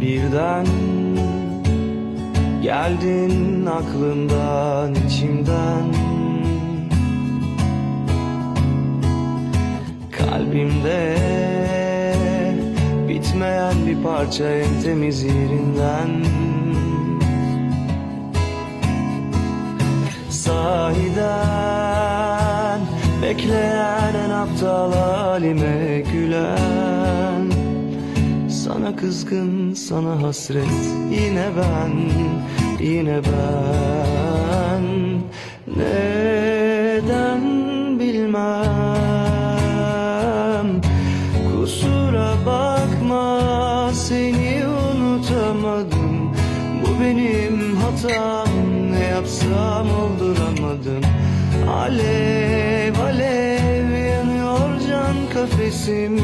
birden Geldin aklımdan içimden. Kalbimde bitmeyen bir parça en temiz yerinden. Sahiden bekleyen en aptal halime gülen. Sana kızgın, sana hasret. Yine ben, yine ben. Neden bilmem? Kusura bakma seni unutamadım. Bu benim hatam. Ne yapsam olduramadım. Alev alev yanıyor can kafesim.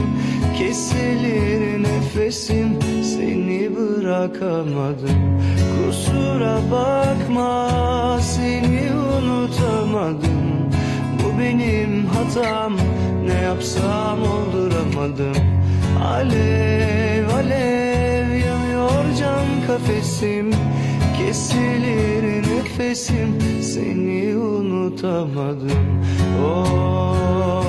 Kesilir nefesim seni bırakamadım. Kusura bakma seni unutamadım. Bu benim hatam ne yapsam olduramadım. Alev alev yanıyor can kafesim. Kesilir nefesim seni unutamadım. Oh.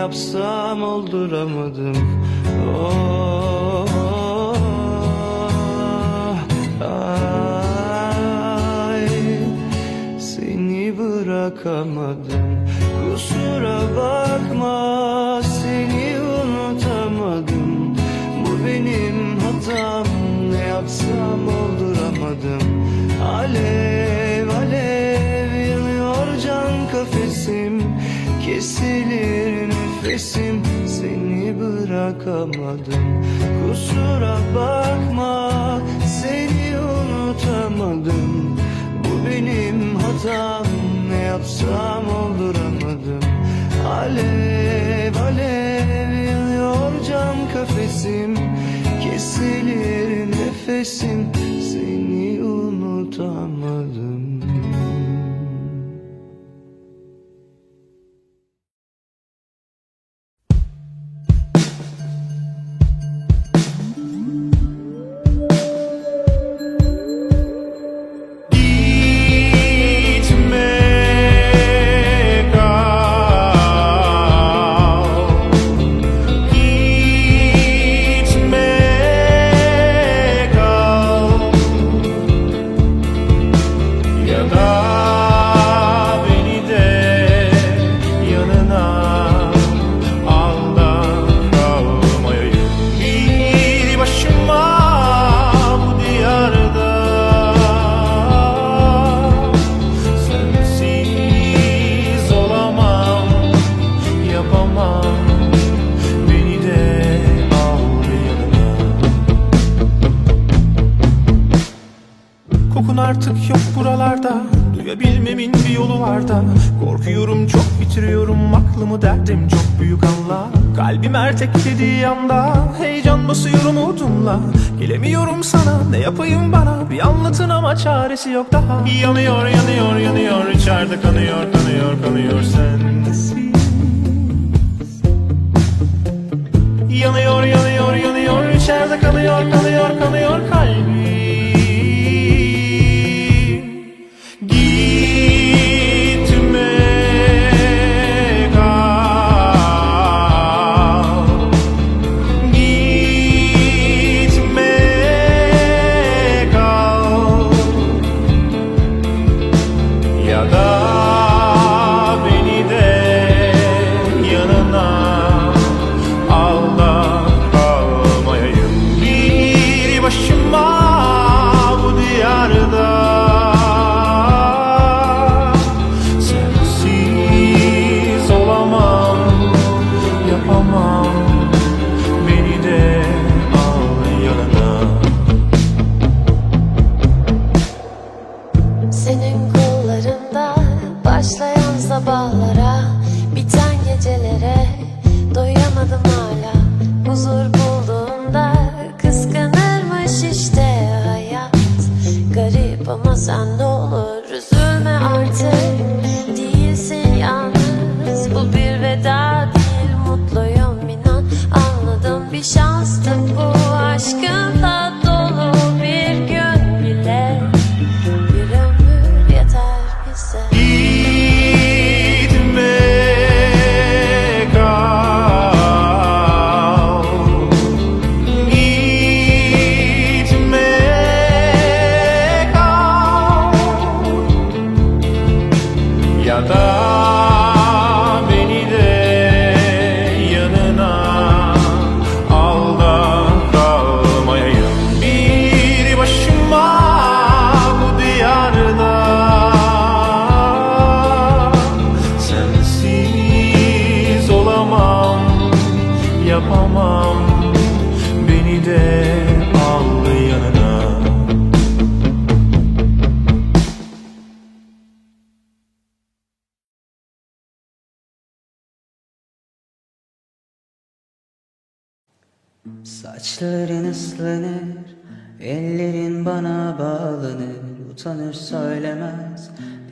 yapsam olduramadım. Oh, ay, Seni bırakamadım. Kusura bakma seni unutamadım. Bu benim hatam ne yapsam olduramadım. Alev alev yanıyor can kafesim Kesilir Neredesin seni bırakamadım. Kusura bakma seni unutamadım. Bu benim hatam ne yapsam olduramadım. Alev alev yanıyor cam kafesim. Kesilir nefesim.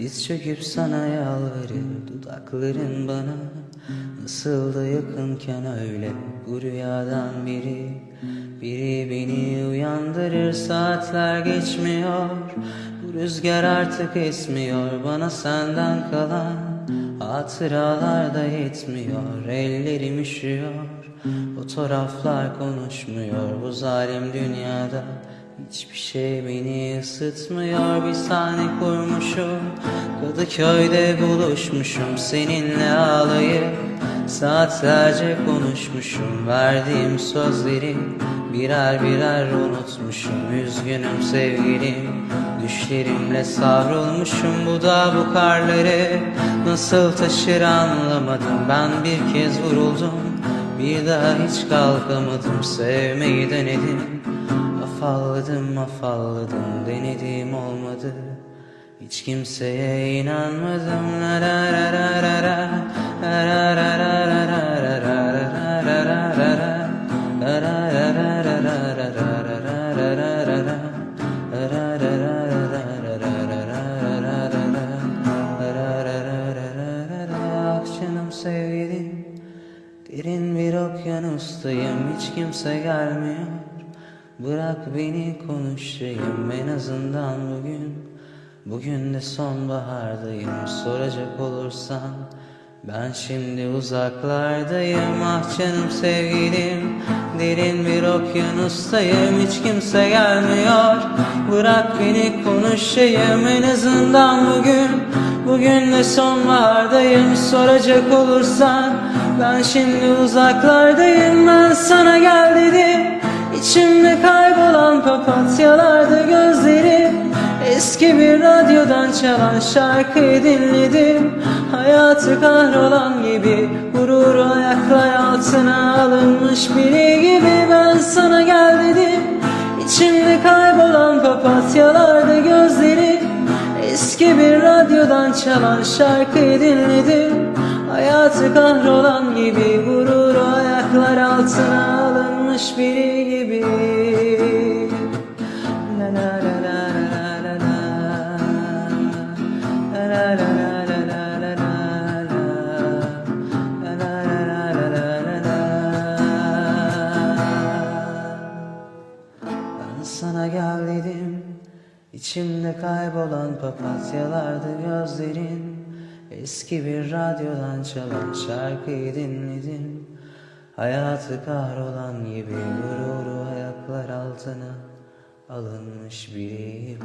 Diz çöküp sana yalvarır Dudakların bana. Nasıl da yakınken öyle Bu rüyadan biri. Biri beni uyandırır Saatler geçmiyor. Bu rüzgar artık esmiyor Bana senden kalan Hatıralar da yetmiyor. Ellerim üşüyor Fotoğraflar konuşmuyor. Bu zalim dünyada Hiçbir şey beni ısıtmıyor. Bir sahne kurmuşum. Kadıköy'de buluşmuşum. Seninle ağlayıp Saatlerce konuşmuşum. Verdiğim sözleri Birer birer unutmuşum. Üzgünüm sevgilim. Düşlerimle savrulmuşum. Bu da bu karları Nasıl taşır anlamadım. Ben bir kez vuruldum. Bir daha hiç kalkamadım. Sevmeyi denedim Afalladım afalladım Denedim olmadı Hiç kimseye inanmadım la la la la la la la la la la Derin bir okyanustayım Hiç kimse gelmiyor Bırak beni konuşayım En azından bugün. Bugün de sonbahardayım Soracak olursan. Ben şimdi uzaklardayım Ah canım sevgilim. Derin bir okyanustayım Hiç kimse gelmiyor. Bırak beni konuşayım En azından bugün. Bugün de sonbahardayım Soracak olursan. Ben şimdi uzaklardayım Ben sana gel dedim İçimde kaybolan papatyalarda gözlerim Eski bir radyodan çalan şarkıyı dinledim. Hayatı kahrolan gibi Gururu ayaklar altına alınmış biri gibi Ben sana gel dedim. İçimde kaybolan papatyalarda gözlerim Eski bir radyodan çalan şarkıyı dinledim. Hayatı kahrolan gibi Gururu ayaklar altına alınmış biri gibi sana gel dedim İçimde kaybolan papatyalardı gözlerin Eski bir radyodan çalan şarkıyı dinledim Hayatı kahrolan gibi gururu ayaklar altına alınmış biri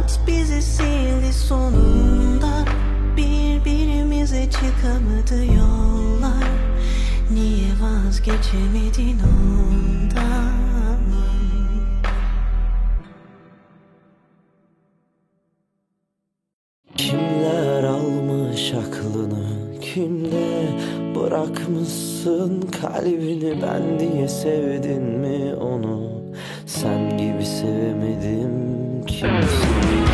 Hayat bizi sildi sonunda Birbirimize çıkamadı yollar. Niye vazgeçemedin ondan? Kimler almış aklını kimde bırakmışsın kalbini? Ben diye sevdin mi onu? Sen gibi sevemedim. Sessions.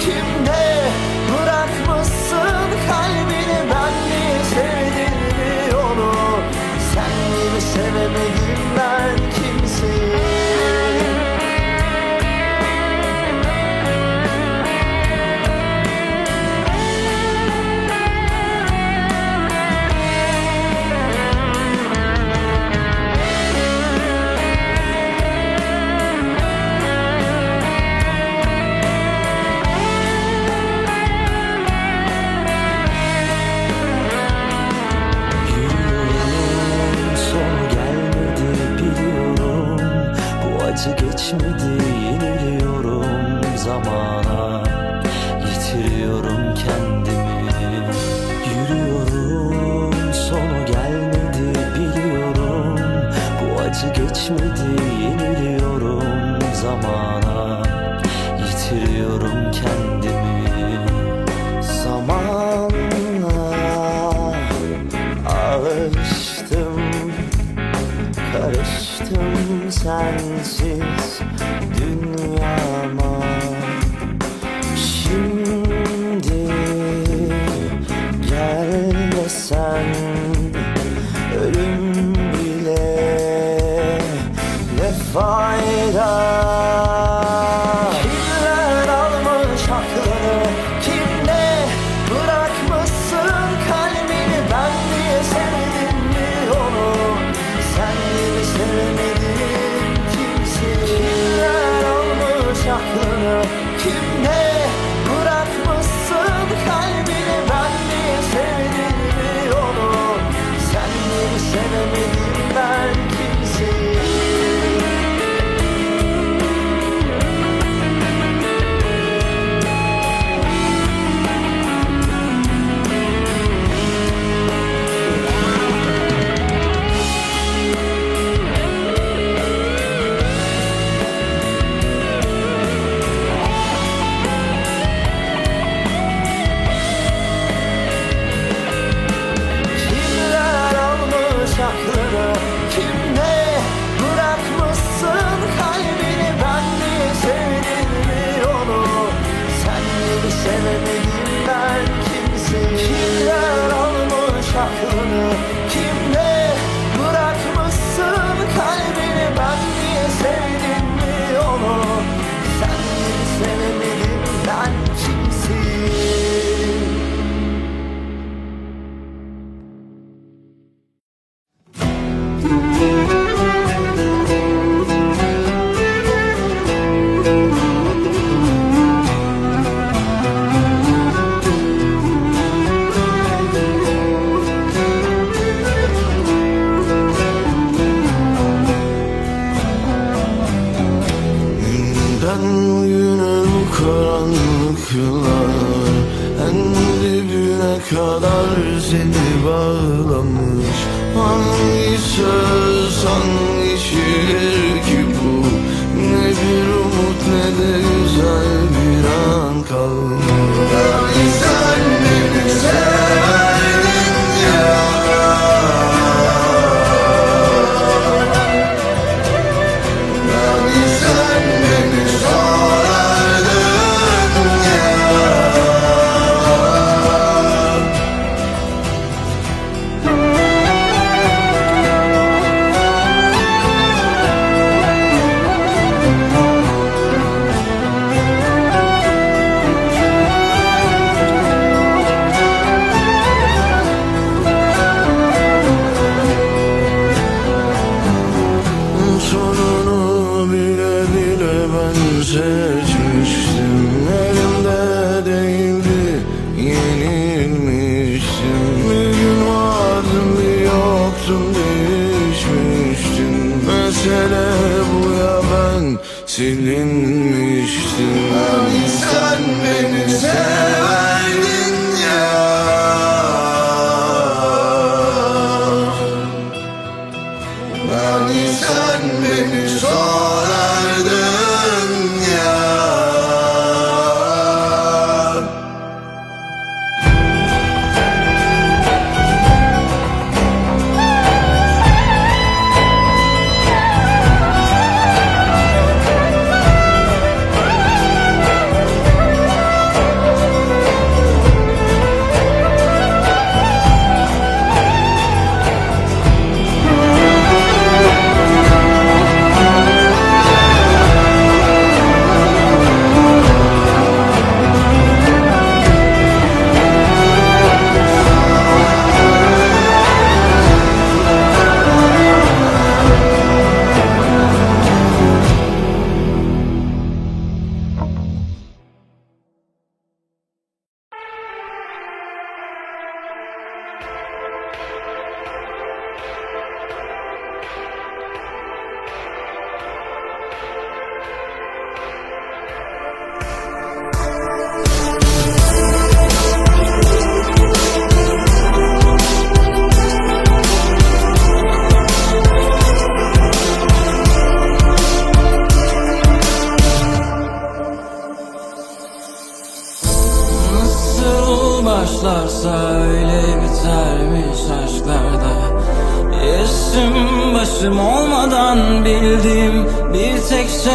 Kim ne bırakmışsın kalbimi? Şimdi yeniliyorum zamana. Yitiriyorum kendimi. Yürüyorum sonu gelmedi. Biliyorum Bu acı geçmedi. Yeniliyorum zamana. Yitiriyorum kendimi. Zamanla alıştım Karıştım sensiz.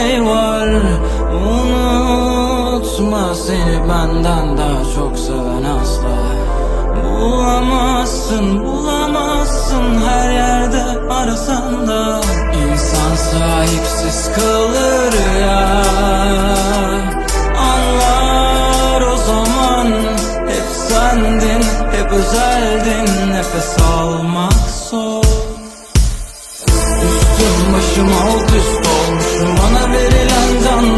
şey var. Unutma seni benden daha çok seven asla. Bulamazsın bulamazsın her yerde arasan da. İnsan sahipsiz kalır ya. Anlar o zaman. Hep sendin hep özeldin. Nefes almak zor. Üstüm başım alt üstüm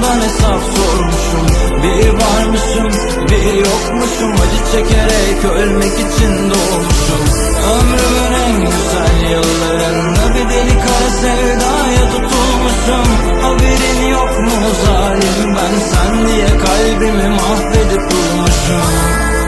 tane hesap sormuşum. Bir varmışım bir yokmuşum. Acı çekerek ölmek için doğmuşum. Ömrümün en güzel yıllarında Bir deli kara sevdaya tutulmuşum. Haberin yok mu zalim ben sen diye Kalbimi mahvedip durmuşum.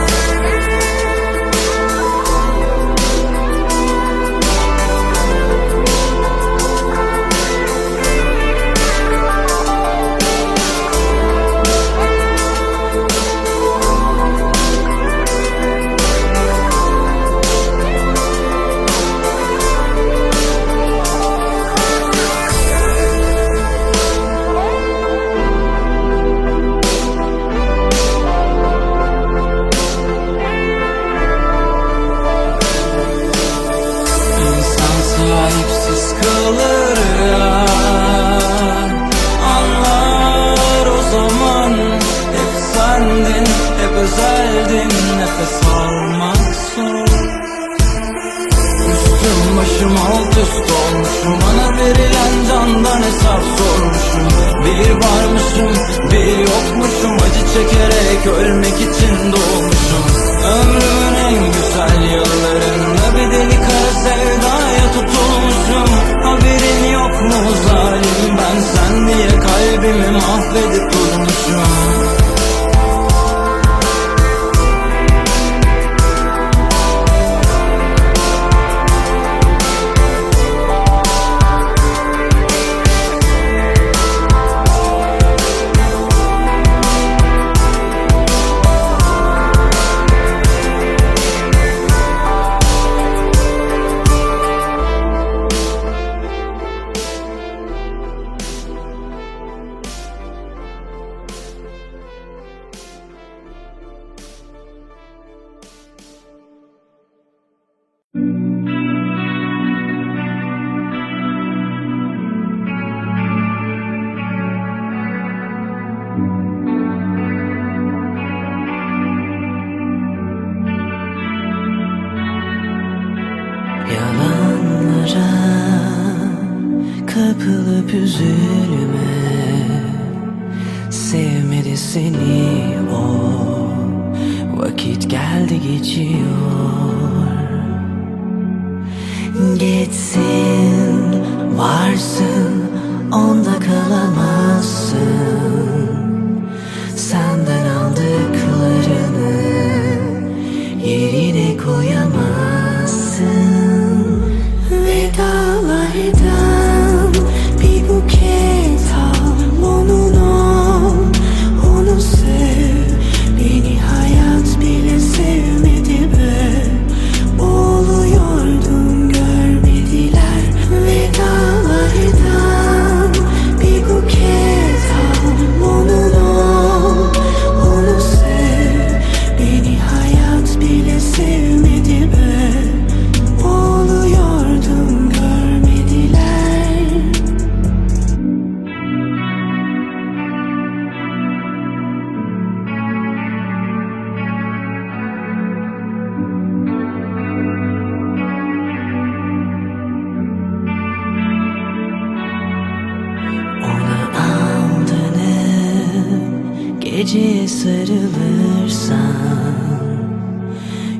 geceye sarılırsan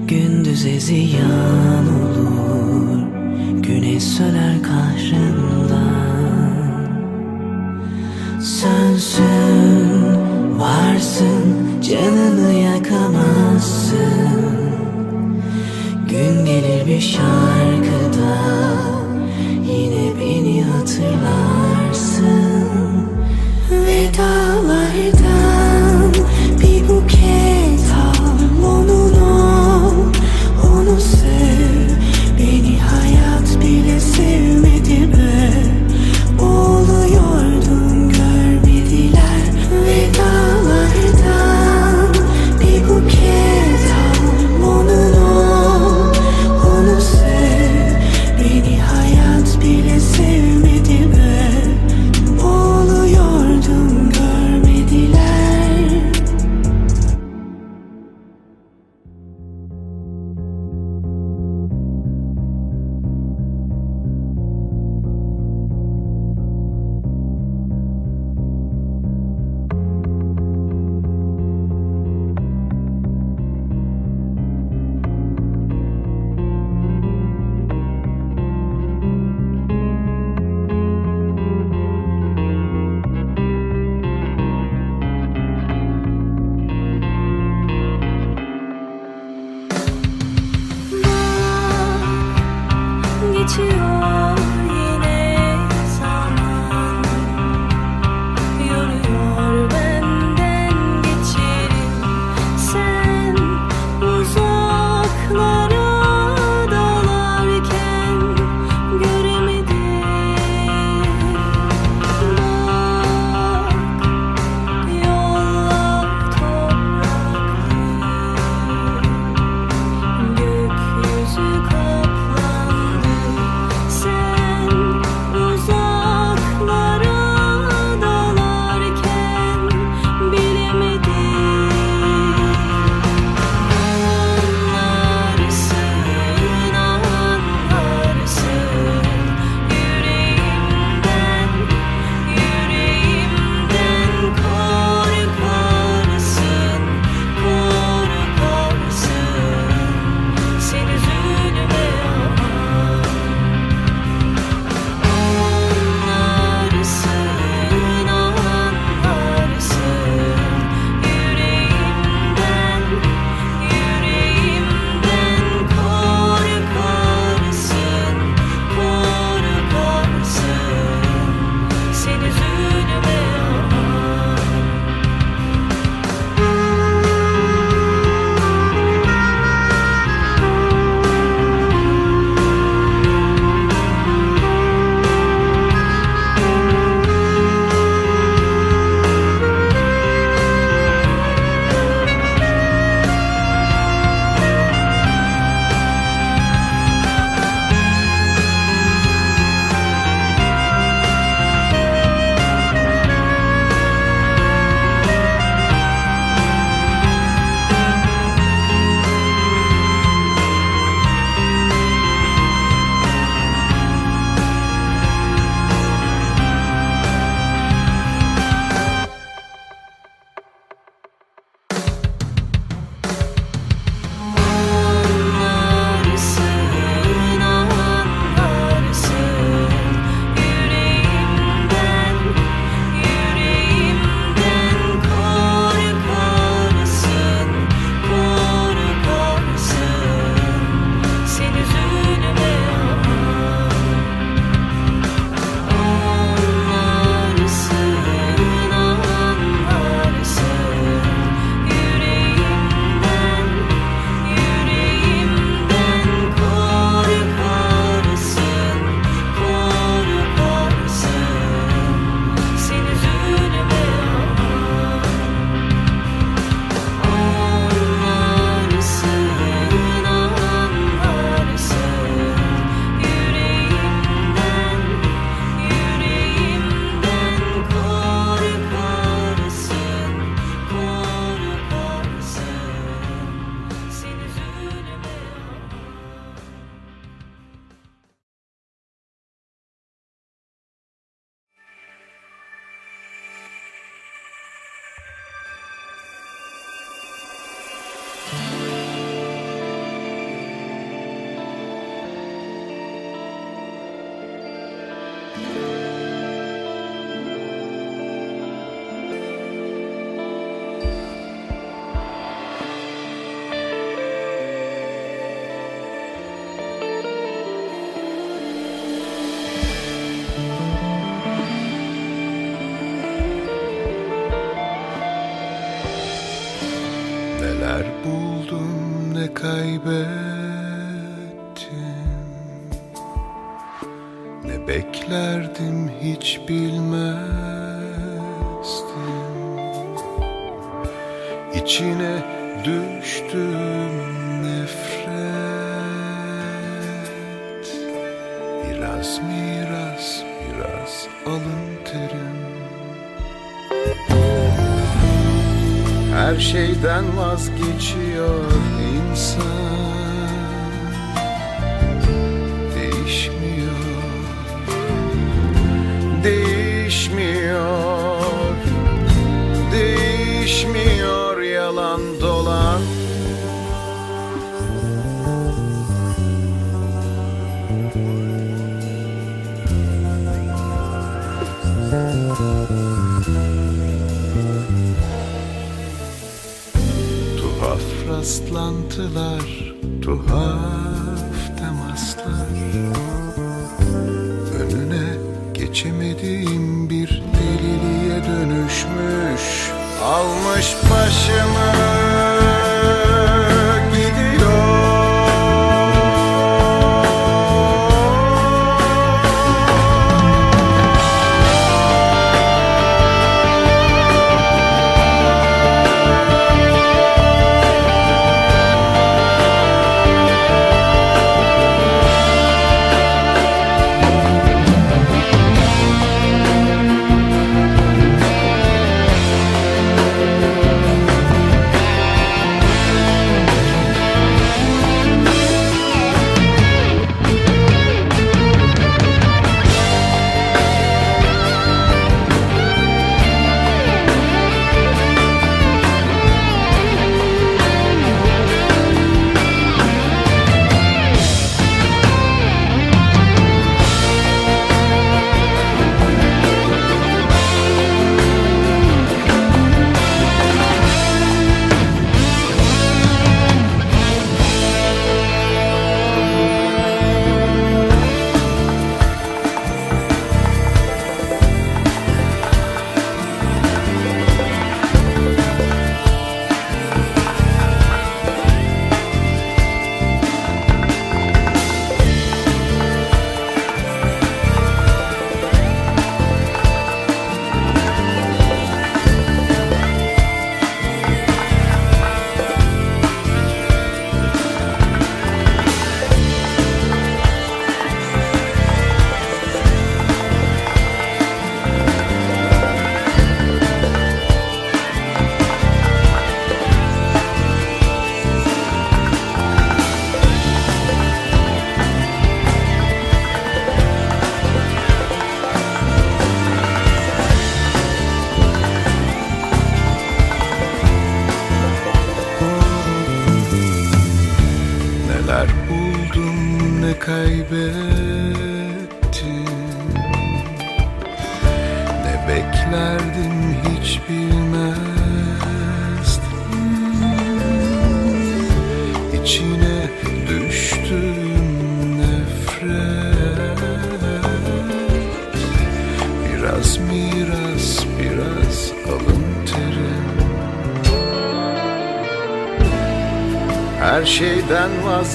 Gündüz eziyan olur Güneş söner kahrından Sensin, varsın Canını yakamazsın. Gün gelir bir şans Oh. Yaptılar tuhaf temaslar. Önüne geçemediğim bir deliliğe dönüşmüş Almış başımı.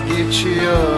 que te.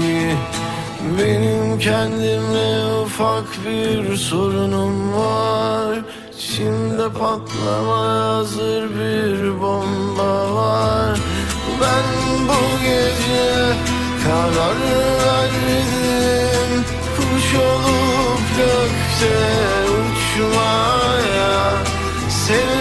Ki? Benim kendimle ufak bir sorunum var. İçimde patlamaya hazır bir bomba var. Ben bu gece karar verdim Kuş olup gökte uçmaya. Sevdiğimi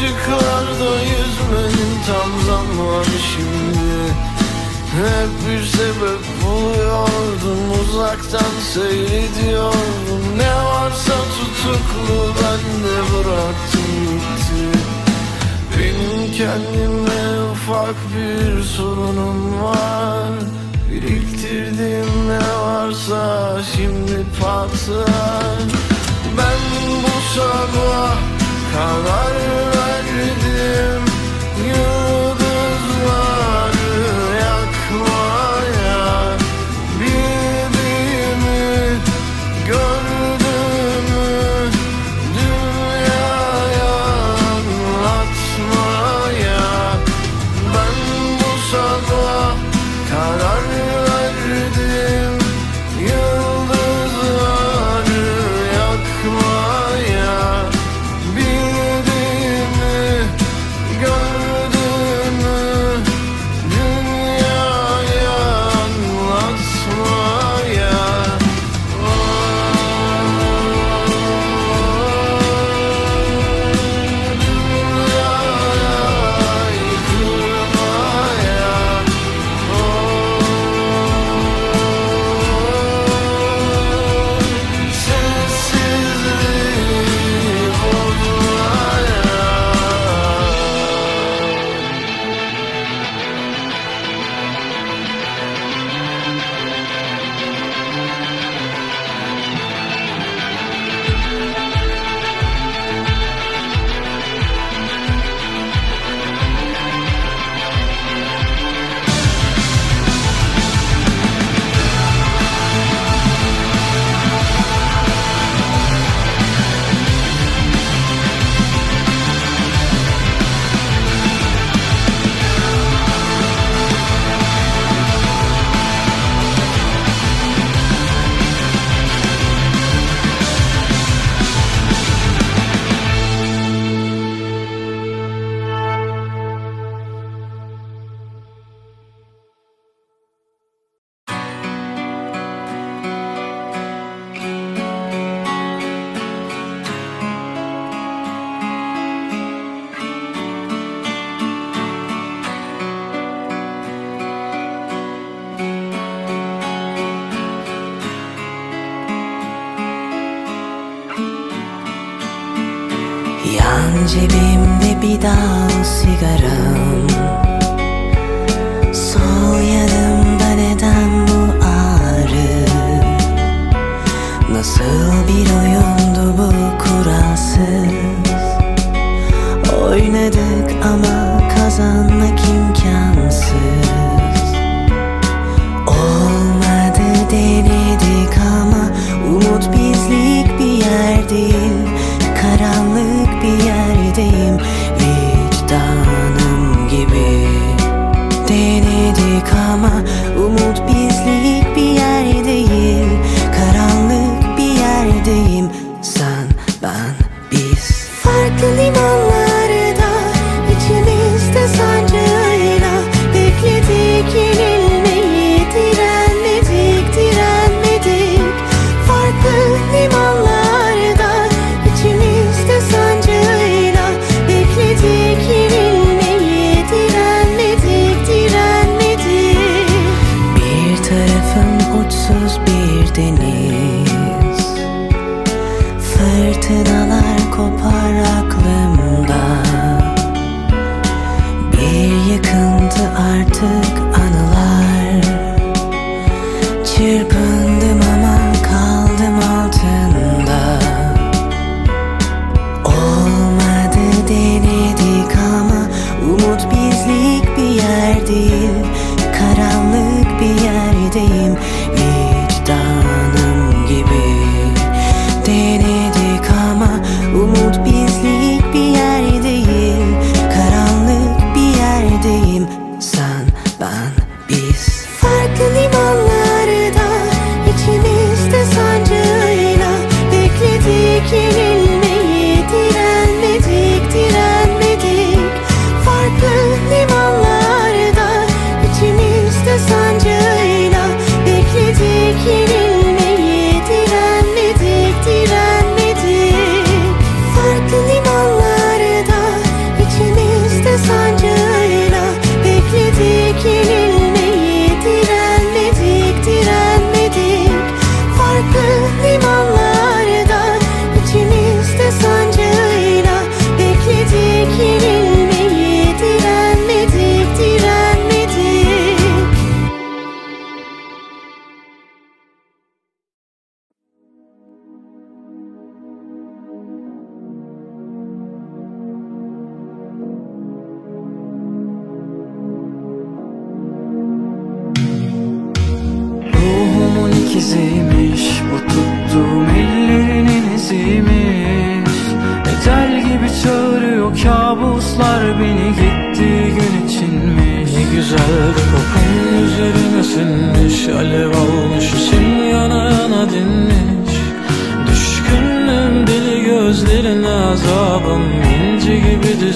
Açıklarda yüzmenin tam zamanı şimdi. Hep bir sebep buluyordum Uzaktan seyrediyordum. Ne varsa tutuklu ben de bıraktım gitti. Benim kendime ufak bir sorunum var. Biriktirdiğim ne varsa şimdi patlar. Ben bu sabah karar verdim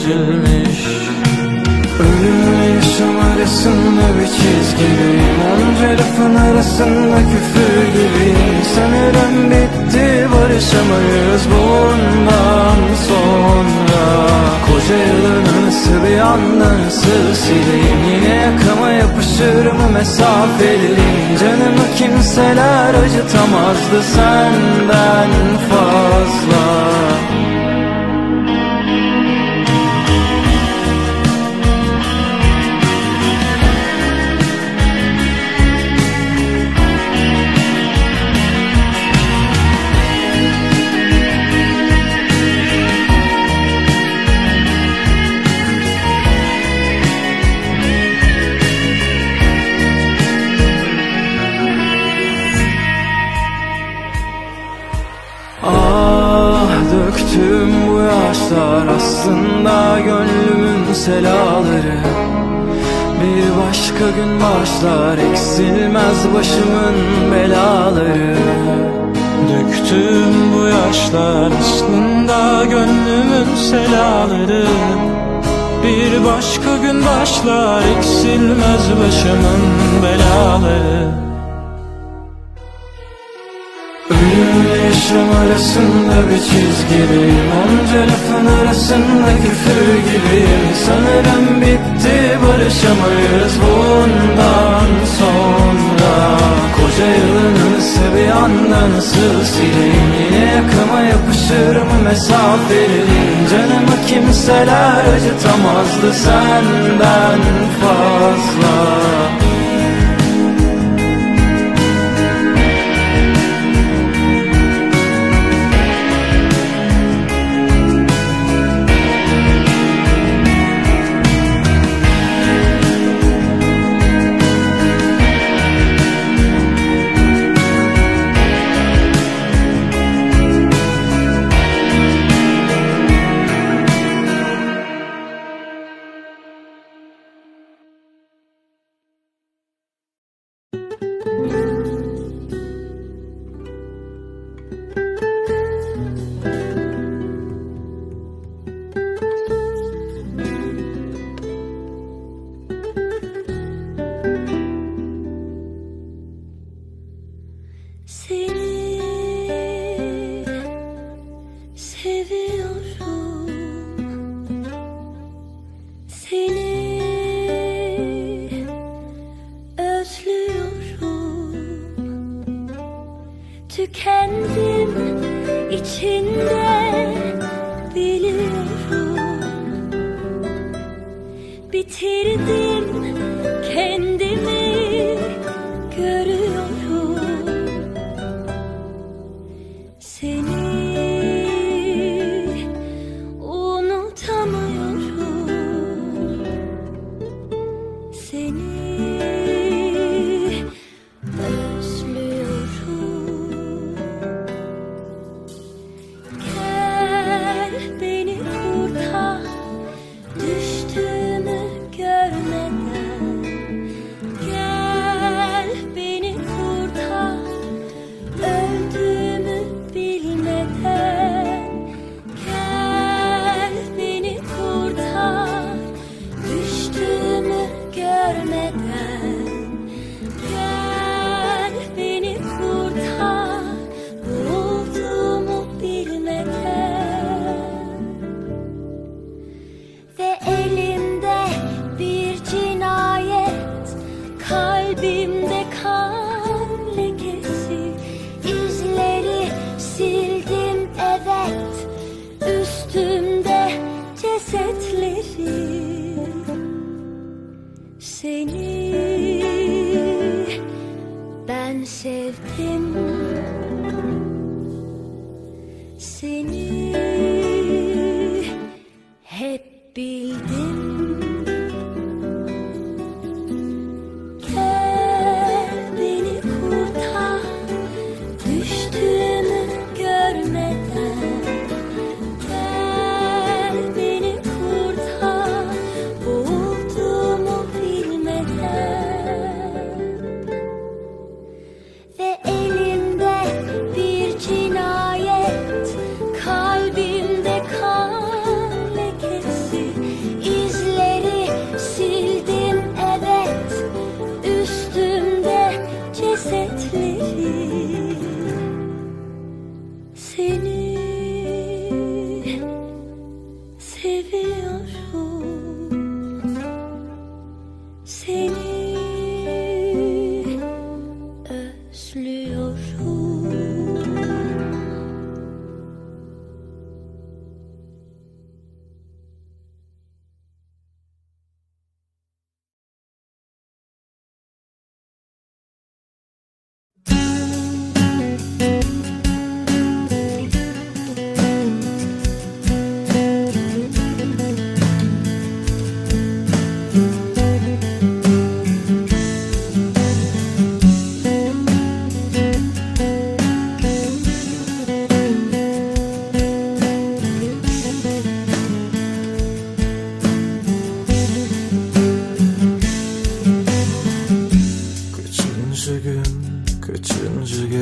gibi düzülmüş Ölümle yaşam arasında bir çizgideyim Onca lafın arasında küfür gibiyim Sanırım bitti barışamayız bundan sonra. Koca yılın anısı bir anda nasıl sileyim? Yine yakama yapışır mı mesafeliyim Canımı kimseler acıtamazdı senden fazla aslında gönlümün selaları. Bir başka gün başlar eksilmez başımın belaları. Döktüm bu yaşlar aslında gönlümün selaları. Bir başka gün başlar eksilmez başımın belaları yaşam arasında bir çizgideyim Onca lafın arasında küfür gibiyim. Sanırım bitti barışamayız bundan sonra. Koca yılın anısı bir anda nasıl sileyim. Yine yakama yapışır mı mesafeliyim Canımı kimseler acıtamazdı senden fazla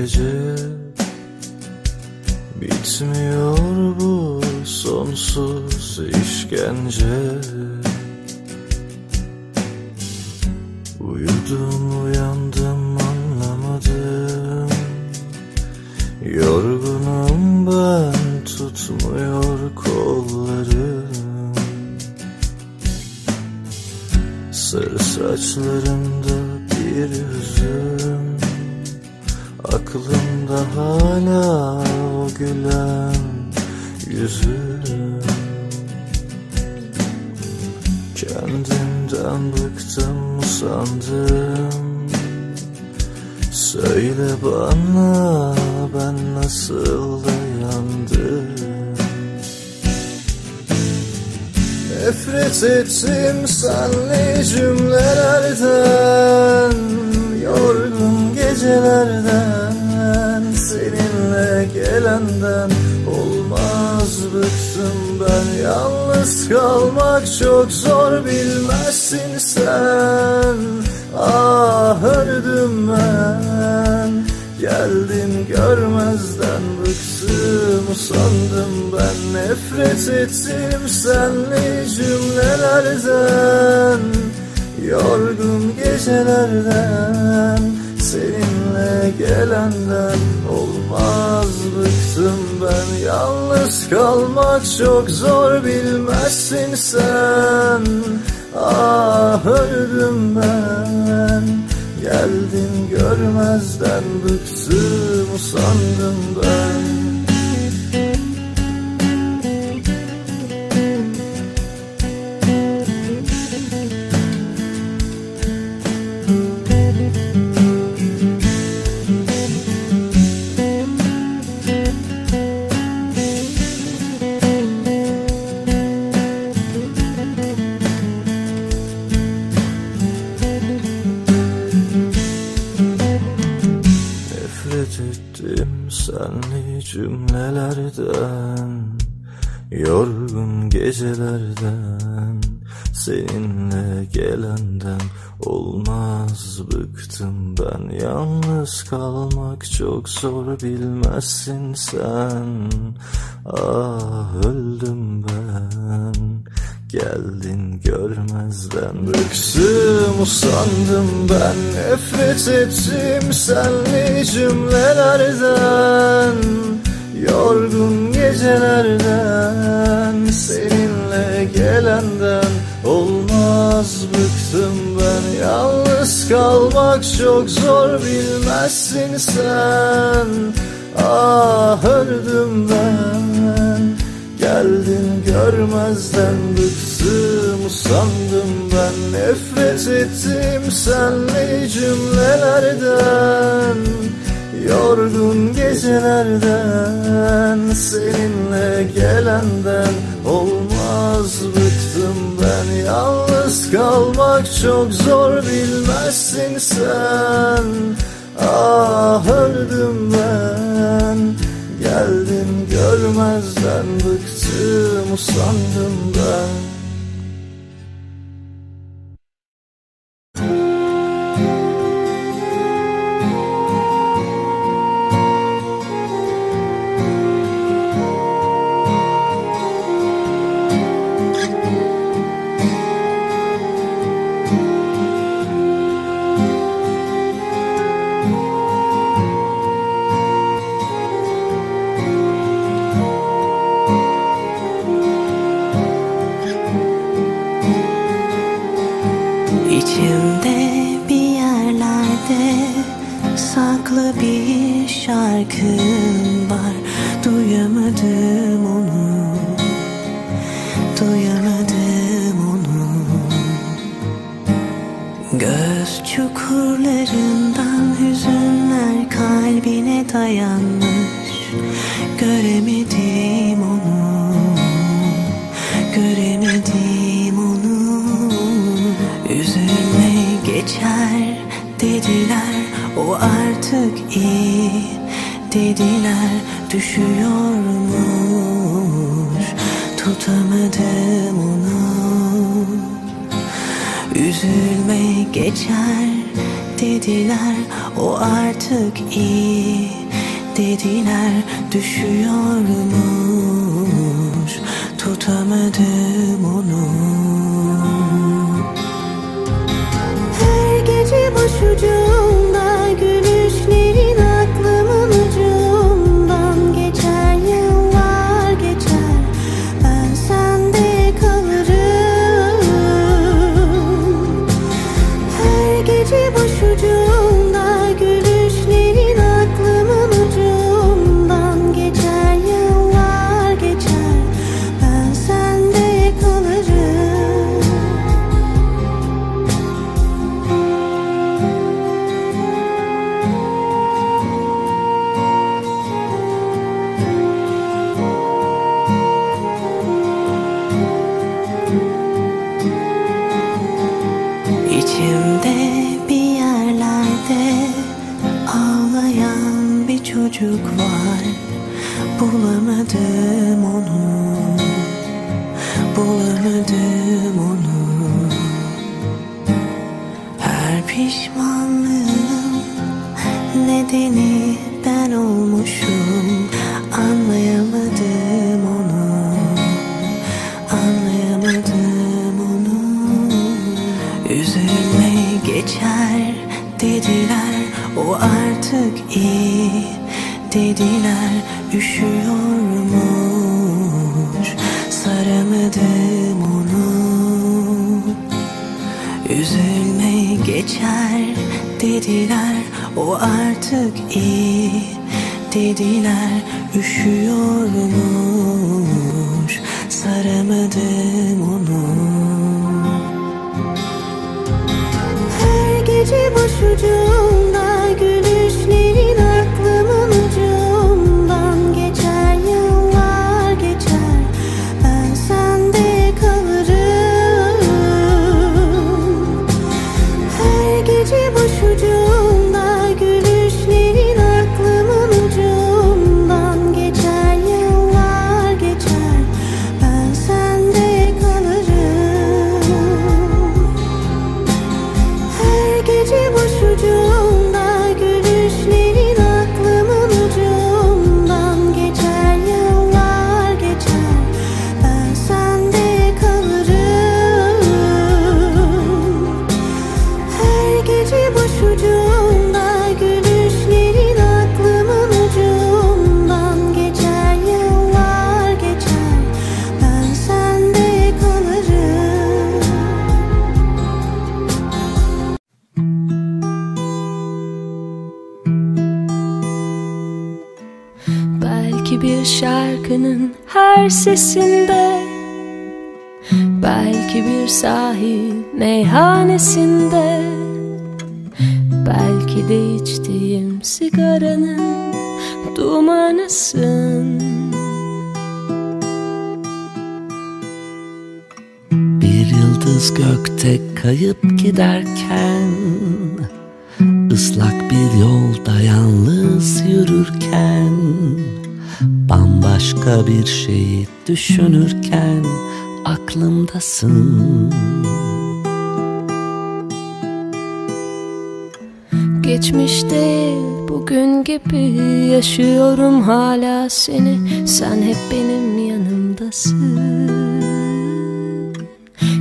gece Bitmiyor bu sonsuz işkence kalmak çok zor bilmezsin sen. Ah öldüm ben. Geldin görmezden. Bıktım usandım ben. Nefret ettim senli cümlelerden. Yorgun gecelerden. Seninle gelenden Olmaz bıktım Yalnız kalmak çok zor bilmezsin sen. Ah öldüm ben. Geldin görmezden bıktım usandım ben. Nefret ettim senli cümlelerden. Yorgun gecelerden Seninle gelenden Olmaz bıktım ben Yalnız kalmak çok zor bilmezsin sen. Ah öldüm ben. Geldin görmezden bıktım usandım ben şarkım var Duyamadım onu, duyamadım onu. Göz çukurlarından hüzünler kalbine dayanmış. Göremedim onu, göremedim onu. Üzülme geçer dediler o artık dediler düşüyormuş. Tutamadım onu. Üzülme geçer dediler o artık iyi. Dediler düşüyormuş. Tutamadım onu Her pişmanlığın Belki de içtiğim sigaranın dumanısın. Bir yıldız gökte kayıp giderken ıslak bir yolda yalnız yürürken Bambaşka bir şeyi düşünürken aklımdasın Geçmişte bugün gibi yaşıyorum hala seni. Sen hep benim yanımdasın.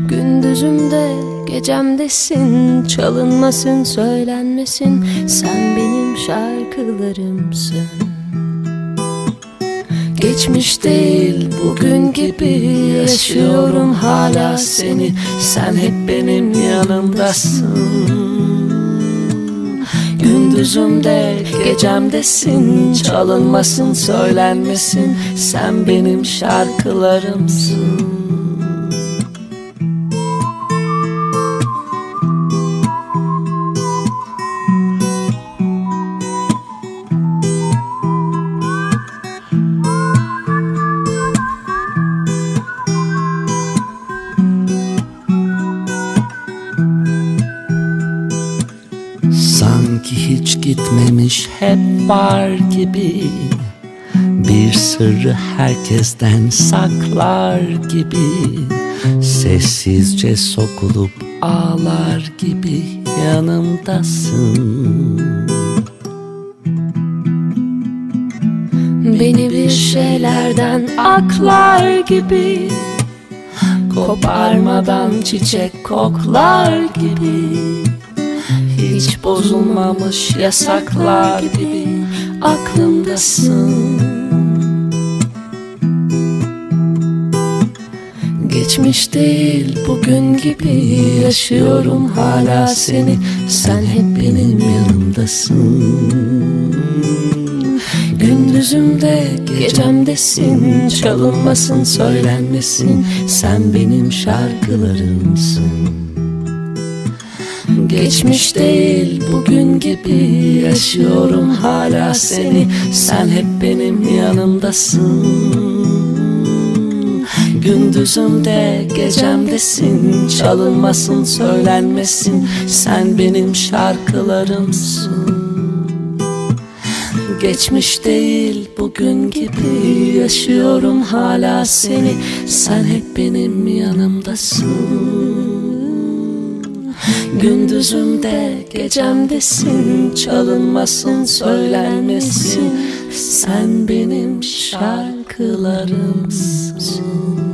Gündüzümde gecemdesin Çalınmasın söylenmesin. Sen benim şarkılarımsın. Geçmiş değil bugün gibi yaşıyorum hala seni. Sen hep benim yanımdasın Gündüzümde gecemdesin. Çalınmasın söylenmesin. Sen benim şarkılarımsın var gibi. Bir sırrı herkesten saklar gibi. Sessizce sokulup ağlar gibi yanımdasın. Beni bir şeylerden aklar gibi. Koparmadan çiçek koklar gibi Hiç bozulmamış yasaklar gibi Aklımdasın. Geçmiş değil bugün gibi yaşıyorum hala seni. Sen hep benim yanımdasın. Gündüzümde gecemdesin Çalınmasın söylenmesin. Sen benim şarkılarımsın Geçmiş değil bugün gibi Yaşıyorum hala seni. Sen hep benim yanımdasın. Gündüzümde gecemdesin Çalınmasın söylenmesin. Sen benim şarkılarımsın. Geçmiş değil bugün gibi Yaşıyorum hala seni. Sen hep benim yanımdasın Gündüzümde gecemdesin Çalınmasın söylenmesin. Sen benim şarkılarımsın